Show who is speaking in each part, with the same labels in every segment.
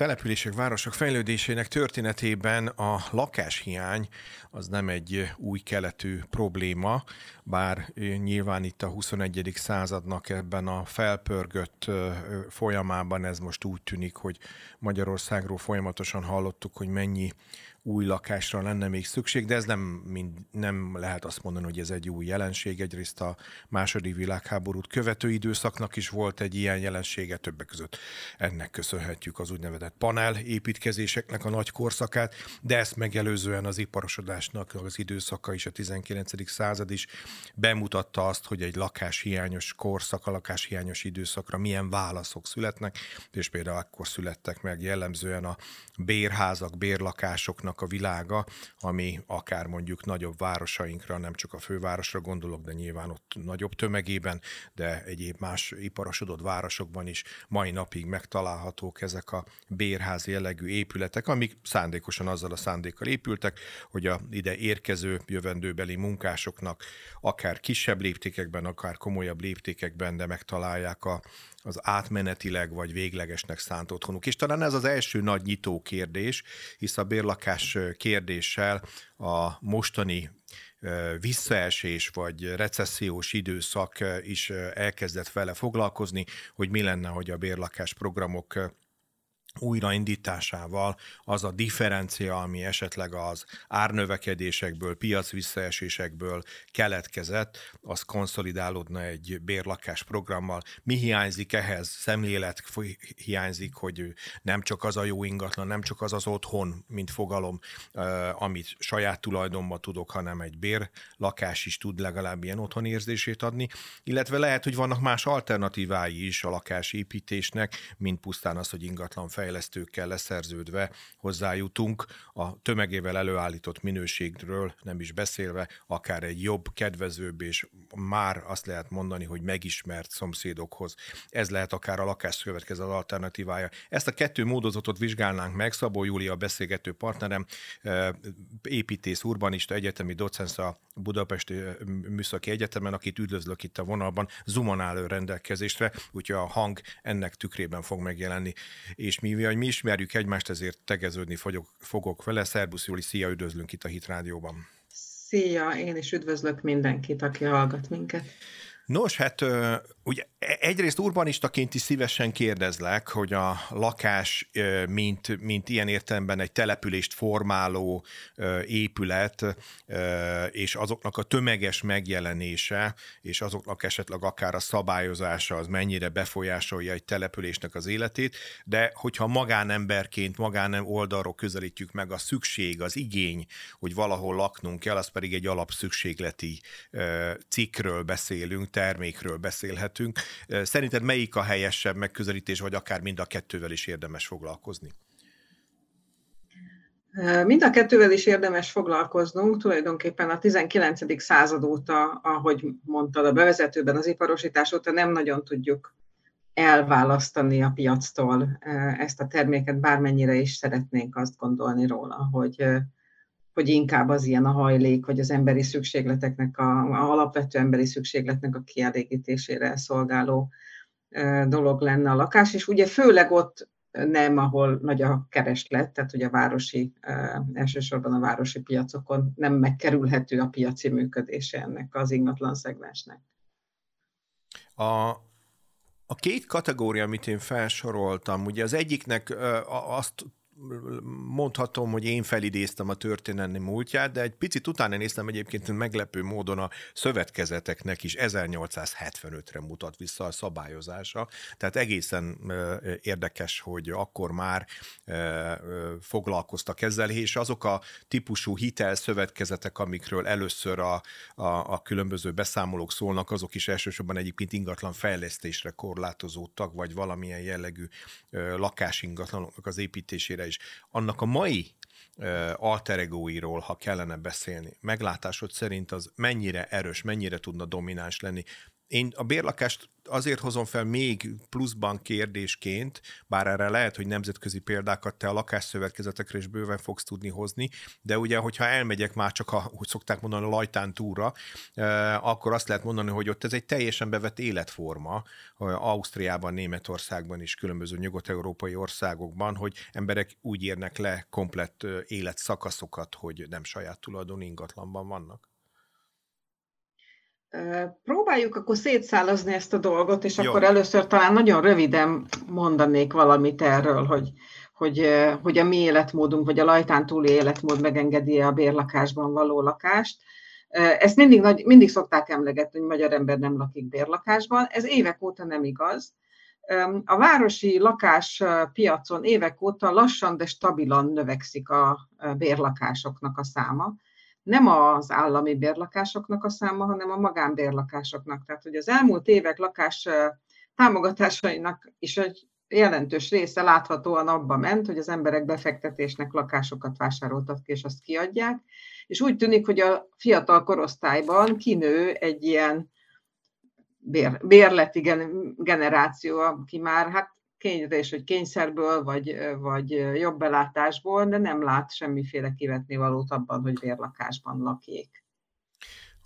Speaker 1: települések, városok fejlődésének történetében a lakáshiány az nem egy új keletű probléma, bár nyilván itt a 21. századnak ebben a felpörgött folyamában ez most úgy tűnik, hogy Magyarországról folyamatosan hallottuk, hogy mennyi új lakásra lenne még szükség, de ez nem, mind, nem lehet azt mondani, hogy ez egy új jelenség. Egyrészt a második világháborút követő időszaknak is volt egy ilyen jelensége, többek között ennek köszönhetjük az úgynevezett panel építkezéseknek a nagy korszakát, de ezt megelőzően az iparosodásnak az időszaka is, a 19. század is bemutatta azt, hogy egy lakáshiányos korszak, a lakáshiányos időszakra milyen válaszok születnek, és például akkor születtek meg jellemzően a bérházak, bérlakásoknak a világa, ami akár mondjuk nagyobb városainkra, nem csak a fővárosra gondolok, de nyilván ott nagyobb tömegében, de egyéb más iparosodott városokban is mai napig megtalálhatók ezek a bérház jellegű épületek, amik szándékosan azzal a szándékkal épültek, hogy a ide érkező jövendőbeli munkásoknak akár kisebb léptékekben, akár komolyabb léptékekben, de megtalálják a, az átmenetileg vagy véglegesnek szánt otthonuk. És talán ez az első nagy nyitó kérdés, hisz a bérlakás kérdéssel a mostani visszaesés vagy recessziós időszak is elkezdett vele foglalkozni, hogy mi lenne, hogy a bérlakás programok újraindításával az a differencia, ami esetleg az árnövekedésekből, piac visszaesésekből keletkezett, az konszolidálódna egy bérlakás programmal. Mi hiányzik ehhez? Szemlélet hiányzik, hogy nem csak az a jó ingatlan, nem csak az az otthon, mint fogalom, amit saját tulajdonba tudok, hanem egy bérlakás is tud legalább ilyen otthonérzését adni, illetve lehet, hogy vannak más alternatívái is a lakásépítésnek, mint pusztán az, hogy ingatlan fejlesztőkkel leszerződve hozzájutunk, a tömegével előállított minőségről nem is beszélve, akár egy jobb, kedvezőbb és már azt lehet mondani, hogy megismert szomszédokhoz. Ez lehet akár a lakás következő alternatívája. Ezt a kettő módozatot vizsgálnánk meg. Szabó Júlia beszélgető partnerem, építész, urbanista, egyetemi docens a Budapesti Műszaki Egyetemen, akit üdvözlök itt a vonalban, Zoomon rendelkezésre, úgyhogy a hang ennek tükrében fog megjelenni. És mi mivel mi ismerjük egymást, ezért tegeződni fogok, fogok vele. Szerbusz Júli, szia, üdvözlünk itt a Hit Rádióban.
Speaker 2: Szia, én is üdvözlök mindenkit, aki hallgat minket.
Speaker 1: Nos, hát ugye e, egyrészt urbanistaként is szívesen kérdezlek, hogy a lakás, mint, mint ilyen értelemben egy települést formáló épület, és azoknak a tömeges megjelenése, és azoknak esetleg akár a szabályozása, az mennyire befolyásolja egy településnek az életét, de hogyha magánemberként, magánem oldalról közelítjük meg a szükség, az igény, hogy valahol laknunk kell, az pedig egy alapszükségleti cikkről beszélünk, termékről beszélhetünk. Szerinted melyik a helyesebb megközelítés, vagy akár mind a kettővel is érdemes foglalkozni?
Speaker 2: Mind a kettővel is érdemes foglalkoznunk, tulajdonképpen a 19. század óta, ahogy mondtad a bevezetőben, az iparosítás óta nem nagyon tudjuk elválasztani a piactól ezt a terméket, bármennyire is szeretnénk azt gondolni róla, hogy hogy inkább az ilyen a hajlék, vagy az emberi szükségleteknek, a, a alapvető emberi szükségletnek a kielégítésére szolgáló dolog lenne a lakás, és ugye főleg ott nem, ahol nagy a kereslet, tehát ugye a városi, elsősorban a városi piacokon nem megkerülhető a piaci működése ennek az ingatlan szegmensnek.
Speaker 1: A, a két kategória, amit én felsoroltam, ugye az egyiknek azt mondhatom, hogy én felidéztem a történelmi múltját, de egy picit utána néztem egyébként meglepő módon a szövetkezeteknek is 1875-re mutat vissza a szabályozása. Tehát egészen érdekes, hogy akkor már foglalkoztak ezzel, és azok a típusú hitelszövetkezetek, amikről először a, a, a különböző beszámolók szólnak, azok is elsősorban egyébként ingatlan fejlesztésre korlátozódtak, vagy valamilyen jellegű lakásingatlanoknak az építésére is. Annak a mai alteregóiról, ha kellene beszélni, meglátásod szerint az mennyire erős, mennyire tudna domináns lenni, én a bérlakást azért hozom fel még pluszban kérdésként, bár erre lehet, hogy nemzetközi példákat te a lakásszövetkezetekre is bőven fogsz tudni hozni, de ugye, hogyha elmegyek már csak, a, hogy szokták mondani, a lajtán túra, akkor azt lehet mondani, hogy ott ez egy teljesen bevett életforma, Ausztriában, Németországban és különböző nyugat-európai országokban, hogy emberek úgy érnek le komplett életszakaszokat, hogy nem saját tulajdon ingatlanban vannak.
Speaker 2: Próbáljuk akkor szétszálazni ezt a dolgot, és Jó. akkor először talán nagyon röviden mondanék valamit erről, hogy, hogy, hogy a mi életmódunk, vagy a lajtán túli életmód megengedi a bérlakásban való lakást. Ezt mindig, nagy, mindig szokták emlegetni, hogy magyar ember nem lakik bérlakásban. Ez évek óta nem igaz. A városi lakáspiacon évek óta lassan, de stabilan növekszik a bérlakásoknak a száma nem az állami bérlakásoknak a száma, hanem a magánbérlakásoknak. Tehát, hogy az elmúlt évek lakás támogatásainak is egy jelentős része láthatóan abba ment, hogy az emberek befektetésnek lakásokat vásároltak és azt kiadják. És úgy tűnik, hogy a fiatal korosztályban kinő egy ilyen bér, bérleti generáció, aki már hát kényezés, hogy kényszerből, vagy, vagy jobb belátásból, de nem lát semmiféle kivetni valót abban, hogy bérlakásban lakjék.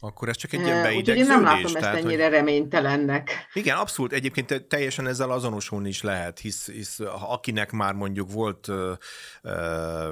Speaker 1: Akkor ez csak egy ilyen beidegződés. Úgyhogy
Speaker 2: én nem látom ezt ennyire hogy... reménytelennek.
Speaker 1: Igen, abszolút. Egyébként teljesen ezzel azonosulni is lehet, hisz, hisz akinek már mondjuk volt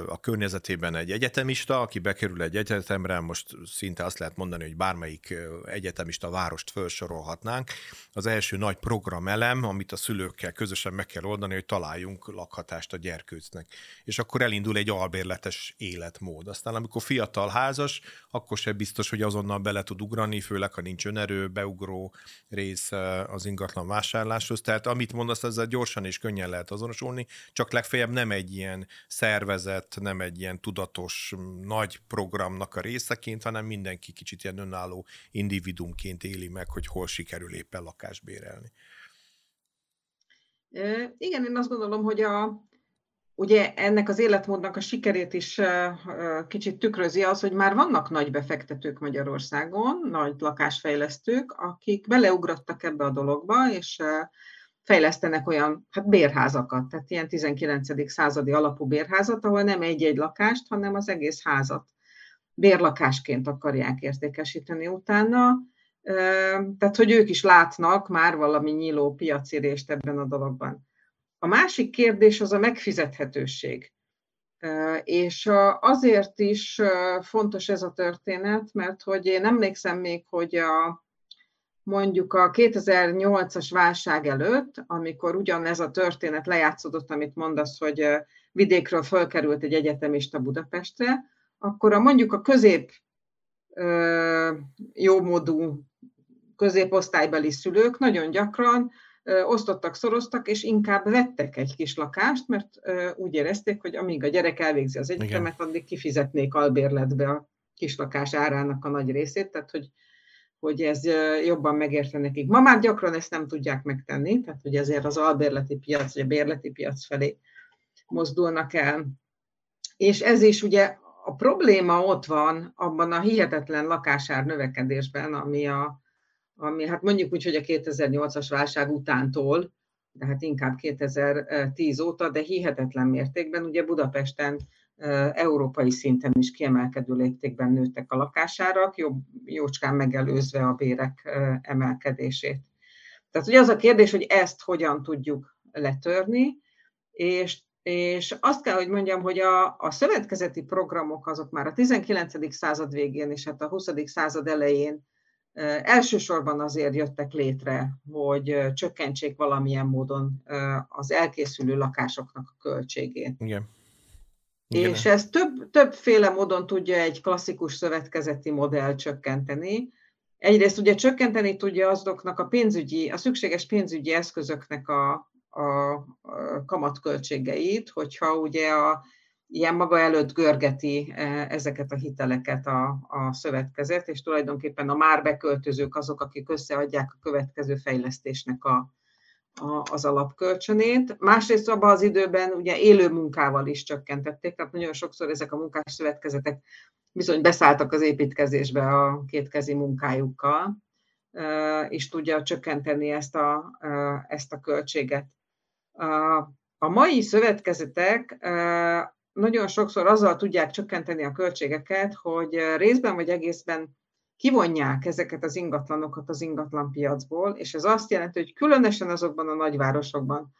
Speaker 1: a környezetében egy egyetemista, aki bekerül egy egyetemre, most szinte azt lehet mondani, hogy bármelyik egyetemista várost felsorolhatnánk. Az első nagy programelem, amit a szülőkkel közösen meg kell oldani, hogy találjunk lakhatást a gyerkőcnek. És akkor elindul egy albérletes életmód. Aztán amikor fiatal házas, akkor se biztos, hogy azonnal bele tud ugrani, főleg ha nincs önerő, beugró rész az ingatlan vásárláshoz. Tehát amit mondasz, ezzel gyorsan és könnyen lehet azonosulni, csak legfeljebb nem egy ilyen szervezet, nem egy ilyen tudatos nagy programnak a részeként, hanem mindenki kicsit ilyen önálló individumként éli meg, hogy hol sikerül éppen lakást bérelni.
Speaker 2: Igen, én azt gondolom, hogy a, ugye ennek az életmódnak a sikerét is kicsit tükrözi az, hogy már vannak nagy befektetők Magyarországon, nagy lakásfejlesztők, akik beleugrottak ebbe a dologba, és fejlesztenek olyan hát bérházakat, tehát ilyen 19. századi alapú bérházat, ahol nem egy-egy lakást, hanem az egész házat bérlakásként akarják értékesíteni utána. Tehát, hogy ők is látnak már valami nyíló piacirést ebben a dologban. A másik kérdés az a megfizethetőség. És azért is fontos ez a történet, mert hogy én emlékszem még, hogy a, mondjuk a 2008-as válság előtt, amikor ugyanez a történet lejátszódott, amit mondasz, hogy vidékről fölkerült egy egyetemista Budapestre, akkor a mondjuk a közép jómódú középosztálybeli szülők nagyon gyakran osztottak, szoroztak, és inkább vettek egy kis lakást, mert úgy érezték, hogy amíg a gyerek elvégzi az egyetemet, addig kifizetnék albérletbe a kislakás árának a nagy részét, tehát hogy, hogy ez jobban megérte nekik. Ma már gyakran ezt nem tudják megtenni, tehát hogy ezért az albérleti piac, vagy a bérleti piac felé mozdulnak el. És ez is ugye a probléma ott van abban a hihetetlen lakásár növekedésben, ami a, ami hát mondjuk úgy, hogy a 2008-as válság utántól, de hát inkább 2010 óta, de hihetetlen mértékben, ugye Budapesten európai szinten is kiemelkedő léptékben nőttek a lakásárak, jobb, jócskán megelőzve a bérek emelkedését. Tehát ugye az a kérdés, hogy ezt hogyan tudjuk letörni, és, és azt kell, hogy mondjam, hogy a, a szövetkezeti programok azok már a 19. század végén és hát a 20. század elején Elsősorban azért jöttek létre, hogy csökkentsék valamilyen módon az elkészülő lakásoknak a költségét.
Speaker 1: Igen.
Speaker 2: Igen. És ez több, többféle módon tudja egy klasszikus szövetkezeti modell csökkenteni. Egyrészt ugye csökkenteni tudja azoknak a pénzügyi, a szükséges pénzügyi eszközöknek a, a, a kamatköltségeit, hogyha ugye a ilyen maga előtt görgeti e, ezeket a hiteleket a, a szövetkezet, és tulajdonképpen a már beköltözők azok, akik összeadják a következő fejlesztésnek a, a, az alapkölcsönét. Másrészt abban az időben ugye élő munkával is csökkentették, tehát nagyon sokszor ezek a munkás szövetkezetek bizony beszálltak az építkezésbe a kétkezi munkájukkal, is tudja csökkenteni ezt a, ezt a költséget. A mai szövetkezetek nagyon sokszor azzal tudják csökkenteni a költségeket, hogy részben vagy egészben kivonják ezeket az ingatlanokat az ingatlanpiacból, és ez azt jelenti, hogy különösen azokban a nagyvárosokban,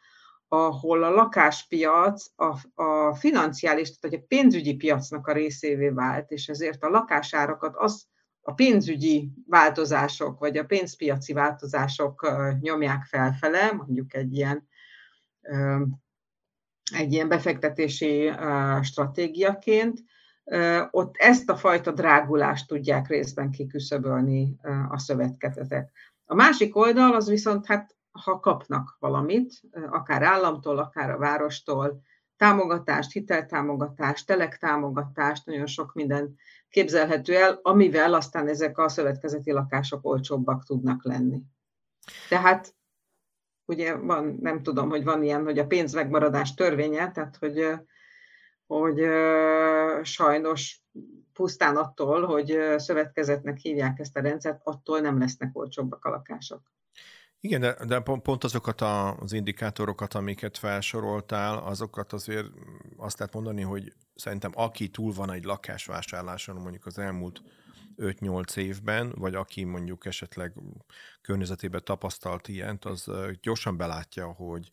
Speaker 2: ahol a lakáspiac a, a financiális, tehát a pénzügyi piacnak a részévé vált, és ezért a lakásárakat az a pénzügyi változások, vagy a pénzpiaci változások nyomják felfele, mondjuk egy ilyen, egy ilyen befektetési stratégiaként, ott ezt a fajta drágulást tudják részben kiküszöbölni a szövetkezetek. A másik oldal az viszont, hát ha kapnak valamit, akár államtól, akár a várostól, támogatást, hiteltámogatást, telektámogatást, nagyon sok minden képzelhető el, amivel aztán ezek a szövetkezeti lakások olcsóbbak tudnak lenni. Tehát ugye van, nem tudom, hogy van ilyen, hogy a pénzmegmaradás törvénye, tehát hogy, hogy sajnos pusztán attól, hogy szövetkezetnek hívják ezt a rendszert, attól nem lesznek olcsóbbak a lakások.
Speaker 1: Igen, de, de pont azokat a, az indikátorokat, amiket felsoroltál, azokat azért azt lehet mondani, hogy szerintem aki túl van egy lakásvásárláson mondjuk az elmúlt 5-8 évben, vagy aki mondjuk esetleg környezetében tapasztalt ilyent, az gyorsan belátja, hogy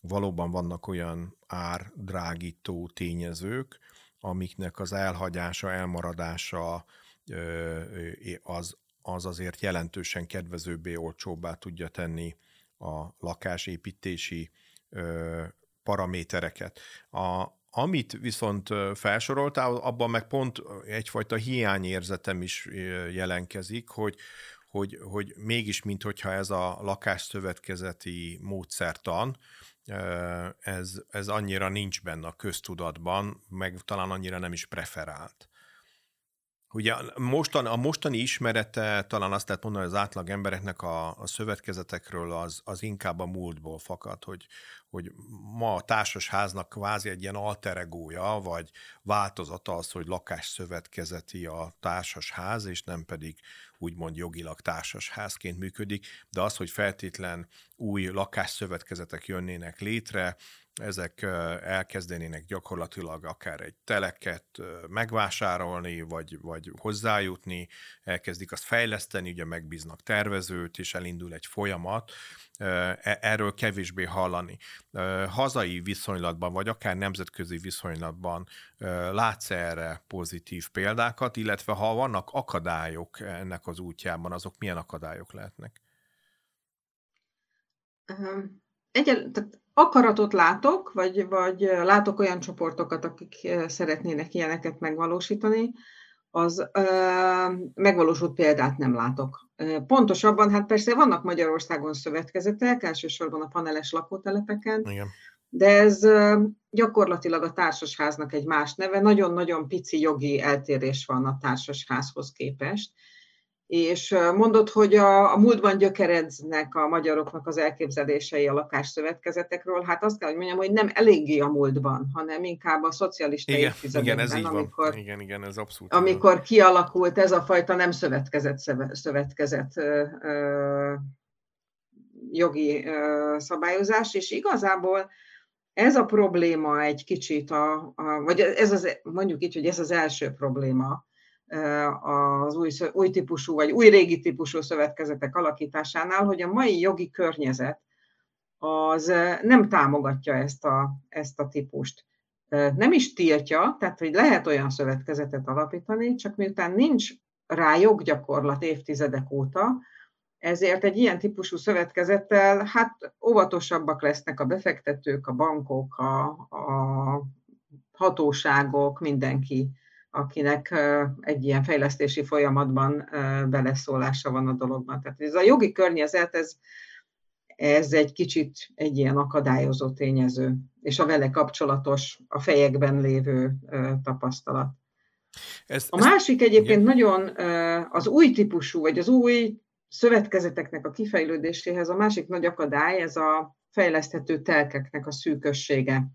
Speaker 1: valóban vannak olyan árdrágító tényezők, amiknek az elhagyása, elmaradása az, az azért jelentősen kedvezőbbé, olcsóbbá tudja tenni a lakásépítési paramétereket. A, amit viszont felsoroltál, abban meg pont egyfajta hiányérzetem is jelenkezik, hogy, hogy, hogy mégis, minthogyha ez a lakásszövetkezeti módszertan, ez, ez annyira nincs benne a köztudatban, meg talán annyira nem is preferált. Ugye mostan, a mostani ismerete talán azt lehet mondani, hogy az átlag embereknek a, a szövetkezetekről az, az inkább a múltból fakad, hogy, hogy ma a társasháznak kvázi egy ilyen alteregója, vagy változata az, hogy lakásszövetkezeti a társasház, és nem pedig úgymond jogilag társasházként működik, de az, hogy feltétlen új lakásszövetkezetek jönnének létre, ezek elkezdenének gyakorlatilag akár egy teleket megvásárolni, vagy, vagy hozzájutni, elkezdik azt fejleszteni, ugye megbíznak tervezőt, és elindul egy folyamat, erről kevésbé hallani. Hazai viszonylatban, vagy akár nemzetközi viszonylatban látsz erre pozitív példákat, illetve ha vannak akadályok ennek az útjában, azok milyen akadályok lehetnek?
Speaker 2: Egyel, tehát akaratot látok, vagy, vagy látok olyan csoportokat, akik szeretnének ilyeneket megvalósítani, az ö, megvalósult példát nem látok. Pontosabban, hát persze vannak Magyarországon szövetkezetek, elsősorban a paneles lakótelepeken, Igen. de ez gyakorlatilag a társasháznak egy más neve, nagyon-nagyon pici jogi eltérés van a társasházhoz képest, és mondod, hogy a, a múltban gyökeredznek a magyaroknak az elképzelései a lakásszövetkezetekről. Hát azt kell, hogy mondjam, hogy nem eléggé a múltban, hanem inkább a szocialista
Speaker 1: igen, igen, ez így amikor, van. Igen, igen, ez abszolút.
Speaker 2: Amikor van. kialakult ez a fajta nem szövetkezet, szövetkezet ö, ö, jogi ö, szabályozás, és igazából ez a probléma egy kicsit, a, a, vagy ez az, mondjuk így, hogy ez az első probléma, az új, új típusú vagy új régi típusú szövetkezetek alakításánál, hogy a mai jogi környezet az nem támogatja ezt a, ezt a típust. Nem is tiltja, tehát hogy lehet olyan szövetkezetet alapítani, csak miután nincs rá joggyakorlat évtizedek óta, ezért egy ilyen típusú szövetkezettel hát óvatosabbak lesznek a befektetők, a bankok, a, a hatóságok, mindenki akinek egy ilyen fejlesztési folyamatban beleszólása van a dologban. Tehát ez a jogi környezet, ez, ez egy kicsit egy ilyen akadályozó tényező, és a vele kapcsolatos, a fejekben lévő tapasztalat. Ez, a másik egyébként igen. nagyon az új típusú, vagy az új szövetkezeteknek a kifejlődéséhez a másik nagy akadály, ez a fejleszthető telkeknek a szűkössége.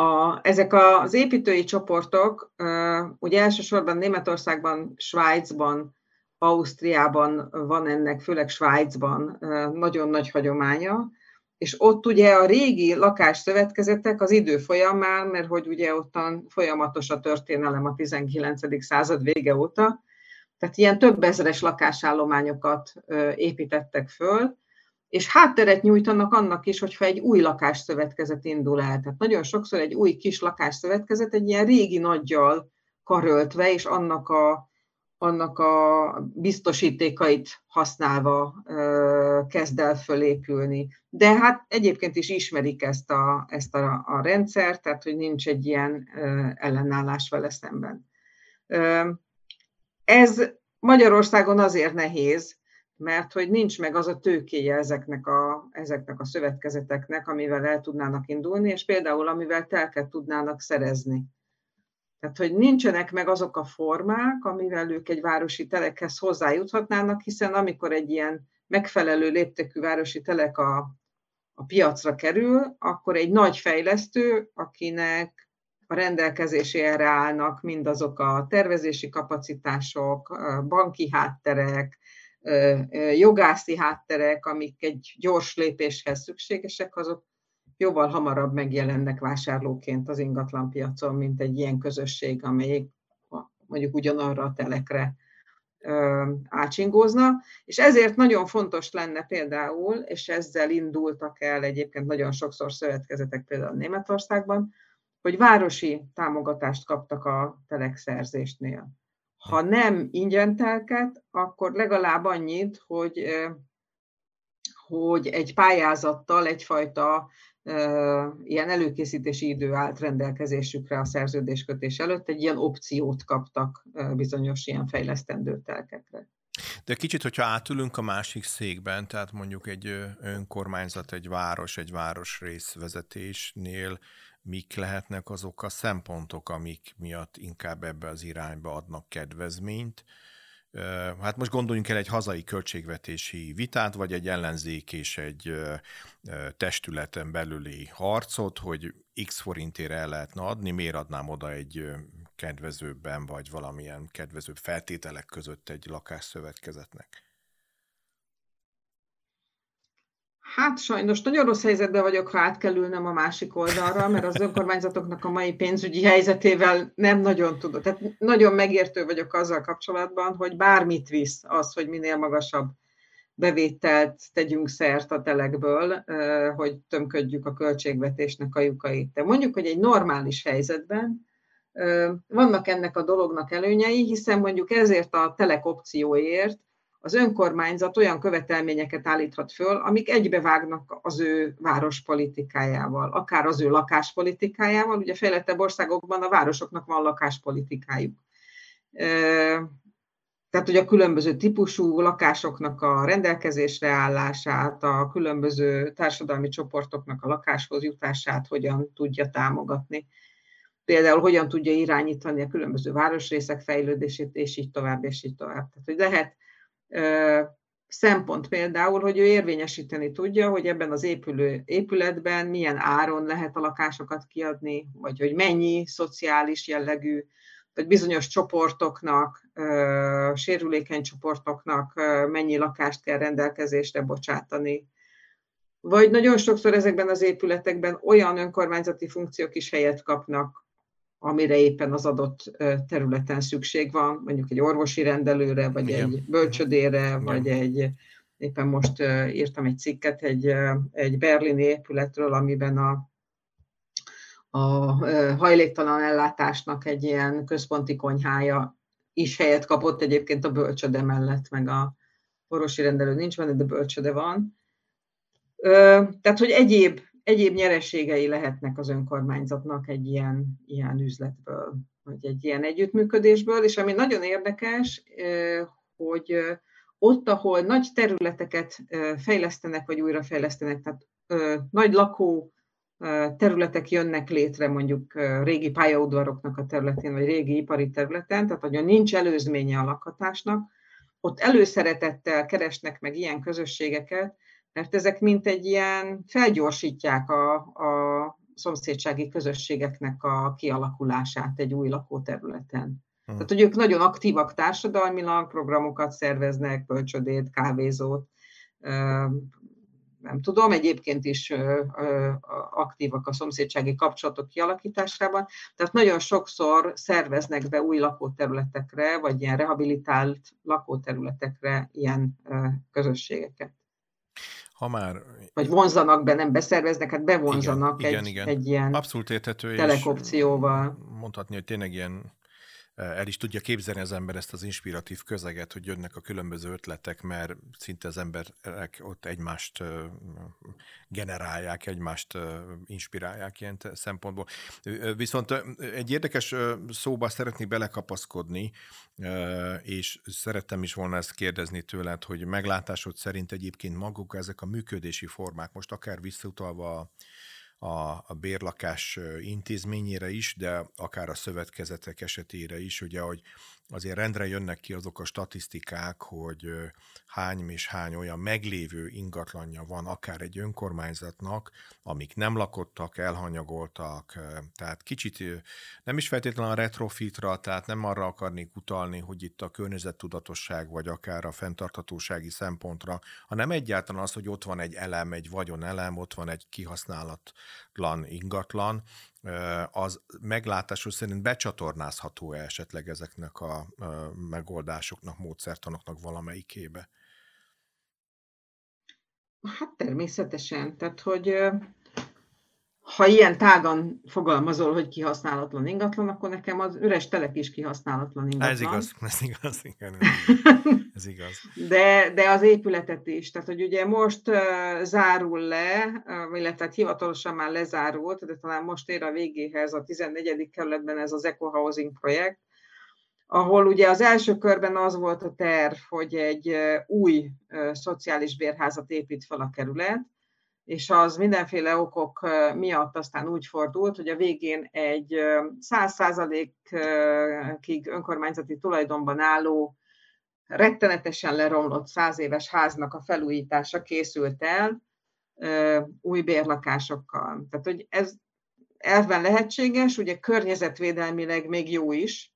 Speaker 2: A, ezek az építői csoportok, ugye elsősorban Németországban, Svájcban Ausztriában van ennek, főleg Svájcban nagyon nagy hagyománya, és ott ugye a régi lakásszövetkezetek az idő folyamán, mert hogy ugye ottan folyamatos a történelem a 19. század vége óta, tehát ilyen több ezeres lakásállományokat építettek föl, és hátteret nyújtanak annak is, hogyha egy új lakásszövetkezet indul el. Tehát nagyon sokszor egy új kis lakásszövetkezet egy ilyen régi nagyjal karöltve, és annak a, annak a biztosítékait használva kezd el fölépülni. De hát egyébként is ismerik ezt a, ezt a, a rendszert, tehát hogy nincs egy ilyen ellenállás vele szemben. Ez Magyarországon azért nehéz, mert hogy nincs meg az a tőkéje ezeknek a, ezeknek a szövetkezeteknek, amivel el tudnának indulni, és például amivel telket tudnának szerezni. Tehát, hogy nincsenek meg azok a formák, amivel ők egy városi telekhez hozzájuthatnának, hiszen amikor egy ilyen megfelelő léptékű városi telek a, a piacra kerül, akkor egy nagy fejlesztő, akinek a rendelkezésére állnak mindazok a tervezési kapacitások, banki hátterek, jogászi hátterek, amik egy gyors lépéshez szükségesek, azok jóval hamarabb megjelennek vásárlóként az ingatlanpiacon, mint egy ilyen közösség, amelyik mondjuk ugyanarra a telekre ácsingózna, és ezért nagyon fontos lenne például, és ezzel indultak el egyébként nagyon sokszor szövetkezetek például Németországban, hogy városi támogatást kaptak a telekszerzésnél. Ha nem ingyen telket, akkor legalább annyit, hogy, hogy egy pályázattal egyfajta ilyen előkészítési idő állt rendelkezésükre a szerződéskötés előtt, egy ilyen opciót kaptak bizonyos ilyen fejlesztendő telkekre.
Speaker 1: De kicsit, hogyha átülünk a másik székben, tehát mondjuk egy önkormányzat, egy város, egy városrész vezetésnél mik lehetnek azok a szempontok, amik miatt inkább ebbe az irányba adnak kedvezményt. Hát most gondoljunk el egy hazai költségvetési vitát, vagy egy ellenzék és egy testületen belüli harcot, hogy x forintért el lehetne adni, miért adnám oda egy kedvezőbben, vagy valamilyen kedvezőbb feltételek között egy lakásszövetkezetnek?
Speaker 2: Hát sajnos nagyon rossz helyzetben vagyok, ha át kell ülnem a másik oldalra, mert az önkormányzatoknak a mai pénzügyi helyzetével nem nagyon tudok. Tehát nagyon megértő vagyok azzal kapcsolatban, hogy bármit visz az, hogy minél magasabb bevételt tegyünk szert a telekből, hogy tömködjük a költségvetésnek a lyukait. De mondjuk, hogy egy normális helyzetben vannak ennek a dolognak előnyei, hiszen mondjuk ezért a telek opcióért az önkormányzat olyan követelményeket állíthat föl, amik egybevágnak az ő várospolitikájával, akár az ő lakáspolitikájával. Ugye fejlettebb országokban a városoknak van lakáspolitikájuk. Tehát, hogy a különböző típusú lakásoknak a rendelkezésre állását, a különböző társadalmi csoportoknak a lakáshoz jutását hogyan tudja támogatni. Például hogyan tudja irányítani a különböző városrészek fejlődését, és így tovább, és így tovább. Tehát, hogy lehet szempont például, hogy ő érvényesíteni tudja, hogy ebben az épülő, épületben milyen áron lehet a lakásokat kiadni, vagy hogy mennyi szociális jellegű, vagy bizonyos csoportoknak, sérülékeny csoportoknak mennyi lakást kell rendelkezésre bocsátani. Vagy nagyon sokszor ezekben az épületekben olyan önkormányzati funkciók is helyet kapnak, amire éppen az adott területen szükség van, mondjuk egy orvosi rendelőre, vagy Igen. egy bölcsödére, Igen. vagy egy, éppen most írtam egy cikket egy, egy berlini épületről, amiben a, a hajléktalan ellátásnak egy ilyen központi konyhája is helyet kapott egyébként a bölcsöde mellett, meg a orvosi rendelő nincs benne, de bölcsöde van. Tehát, hogy egyéb egyéb nyereségei lehetnek az önkormányzatnak egy ilyen, ilyen üzletből, vagy egy ilyen együttműködésből, és ami nagyon érdekes, hogy ott, ahol nagy területeket fejlesztenek, vagy újrafejlesztenek, tehát nagy lakó területek jönnek létre mondjuk régi pályaudvaroknak a területén, vagy régi ipari területen, tehát hogy nincs előzménye a lakhatásnak, ott előszeretettel keresnek meg ilyen közösségeket, mert ezek mint egy ilyen felgyorsítják a, a szomszédsági közösségeknek a kialakulását egy új lakóterületen. Tehát, hogy ők nagyon aktívak társadalmilag, programokat szerveznek, bölcsödét, kávézót, nem tudom, egyébként is aktívak a szomszédsági kapcsolatok kialakításában. Tehát nagyon sokszor szerveznek be új lakóterületekre, vagy ilyen rehabilitált lakóterületekre ilyen közösségeket.
Speaker 1: Ha már...
Speaker 2: Vagy vonzanak be, nem beszerveznek, hát bevonzanak igen, egy, igen, igen. egy ilyen
Speaker 1: Abszolút érthető,
Speaker 2: telekopcióval.
Speaker 1: Mondhatni, hogy tényleg ilyen el is tudja képzelni az ember ezt az inspiratív közeget, hogy jönnek a különböző ötletek, mert szinte az emberek ott egymást generálják, egymást inspirálják ilyen szempontból. Viszont egy érdekes szóba szeretnék belekapaszkodni, és szerettem is volna ezt kérdezni tőled, hogy meglátásod szerint egyébként maguk ezek a működési formák, most akár visszautalva a a, a bérlakás intézményére is, de akár a szövetkezetek esetére is, ugye, hogy azért rendre jönnek ki azok a statisztikák, hogy hány és hány olyan meglévő ingatlanja van akár egy önkormányzatnak, amik nem lakottak, elhanyagoltak, tehát kicsit nem is feltétlenül a retrofitra, tehát nem arra akarnék utalni, hogy itt a környezettudatosság, vagy akár a fenntarthatósági szempontra, hanem egyáltalán az, hogy ott van egy elem, egy vagyonelem, ott van egy kihasználatlan ingatlan, az meglátású szerint becsatornázható-e esetleg ezeknek a megoldásoknak, módszertanoknak valamelyikébe?
Speaker 2: Hát természetesen. Tehát, hogy ha ilyen tágan fogalmazol, hogy kihasználatlan ingatlan, akkor nekem az üres telek is kihasználatlan ingatlan.
Speaker 1: Ez igaz, ez igaz, igen. Ez igaz.
Speaker 2: De, de az épületet is. Tehát, hogy ugye most uh, zárul le, uh, illetve hát hivatalosan már lezárult, de talán most ér a végéhez a 14. kerületben ez az Eco Housing projekt, ahol ugye az első körben az volt a terv, hogy egy új uh, szociális bérházat épít fel a kerület, és az mindenféle okok miatt aztán úgy fordult, hogy a végén egy száz százalékig önkormányzati tulajdonban álló, rettenetesen leromlott száz éves háznak a felújítása készült el új bérlakásokkal. Tehát, hogy ez elven lehetséges, ugye környezetvédelmileg még jó is,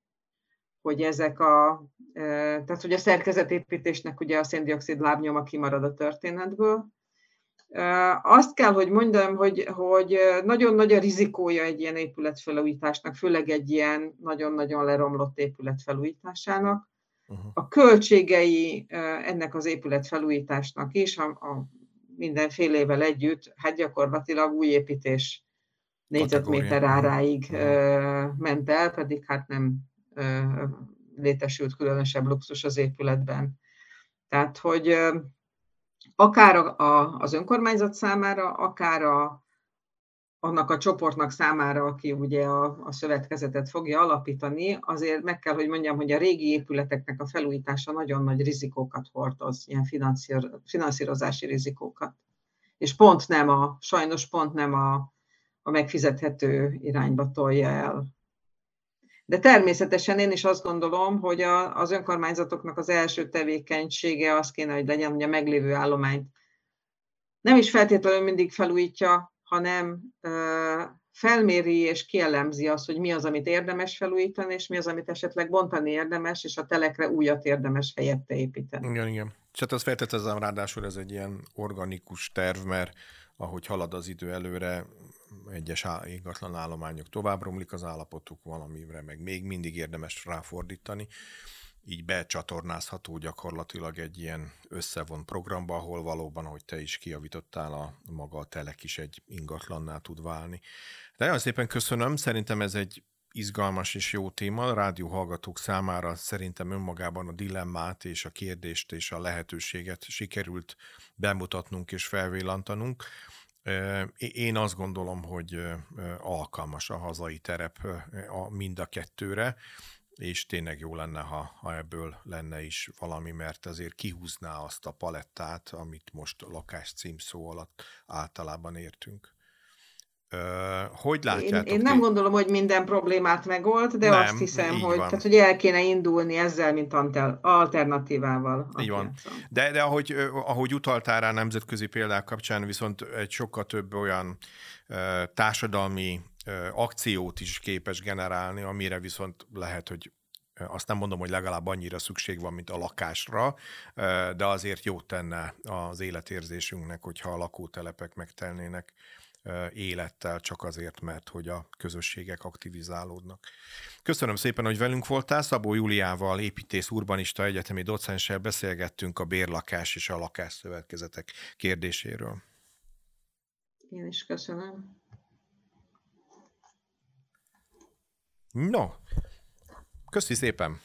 Speaker 2: hogy ezek a, tehát hogy a szerkezetépítésnek ugye a széndiokszid lábnyoma kimarad a történetből, azt kell, hogy mondjam, hogy, hogy nagyon nagy a rizikója egy ilyen épületfelújításnak, főleg egy ilyen nagyon-nagyon leromlott épület felújításának. Uh-huh. A költségei ennek az épület felújításnak is, a, a mindenfélevel együtt, hát gyakorlatilag új építés négyzetméter áráig uh-huh. ment el, pedig hát nem létesült különösebb luxus az épületben. Tehát, hogy akár a, a, az önkormányzat számára, akár a, annak a csoportnak számára, aki ugye a, a szövetkezetet fogja alapítani, azért meg kell, hogy mondjam, hogy a régi épületeknek a felújítása nagyon nagy rizikókat hordoz, ilyen finanszírozási rizikókat. És pont nem a, sajnos pont nem a, a megfizethető irányba tolja el de természetesen én is azt gondolom, hogy a, az önkormányzatoknak az első tevékenysége az kéne, hogy legyen, hogy a meglévő állományt nem is feltétlenül mindig felújítja, hanem ö, felméri és kielemzi azt, hogy mi az, amit érdemes felújítani, és mi az, amit esetleg bontani érdemes, és a telekre újat érdemes helyette építeni.
Speaker 1: Igen, igen. És hát azt feltételezem ráadásul ez egy ilyen organikus terv, mert ahogy halad az idő előre, egyes ingatlan állományok tovább romlik az állapotuk valamire, meg még mindig érdemes ráfordítani. Így becsatornázható gyakorlatilag egy ilyen összevon programba, ahol valóban, hogy te is kiavítottál, a maga a telek is egy ingatlannál tud válni. De nagyon szépen köszönöm, szerintem ez egy izgalmas és jó téma. A rádió hallgatók számára szerintem önmagában a dilemmát és a kérdést és a lehetőséget sikerült bemutatnunk és felvillantanunk. Én azt gondolom, hogy alkalmas a hazai terep a mind a kettőre, és tényleg jó lenne, ha, ha ebből lenne is valami, mert azért kihúzná azt a palettát, amit most lakás címszó alatt általában értünk. Hogy látjátok?
Speaker 2: Én, én nem gondolom, hogy minden problémát megold, de nem, azt hiszem, hogy, tehát, hogy el kéne indulni ezzel, mint alternatívával.
Speaker 1: Így van. De, de ahogy, ahogy utaltál rá nemzetközi példák kapcsán, viszont egy sokkal több olyan társadalmi akciót is képes generálni, amire viszont lehet, hogy azt nem mondom, hogy legalább annyira szükség van, mint a lakásra, de azért jót tenne az életérzésünknek, hogyha a lakótelepek megtelnének élettel, csak azért, mert hogy a közösségek aktivizálódnak. Köszönöm szépen, hogy velünk voltál. Szabó Júliával, építész urbanista egyetemi docenssel beszélgettünk a bérlakás és a lakásszövetkezetek kérdéséről.
Speaker 2: Én is köszönöm.
Speaker 1: No, köszi szépen!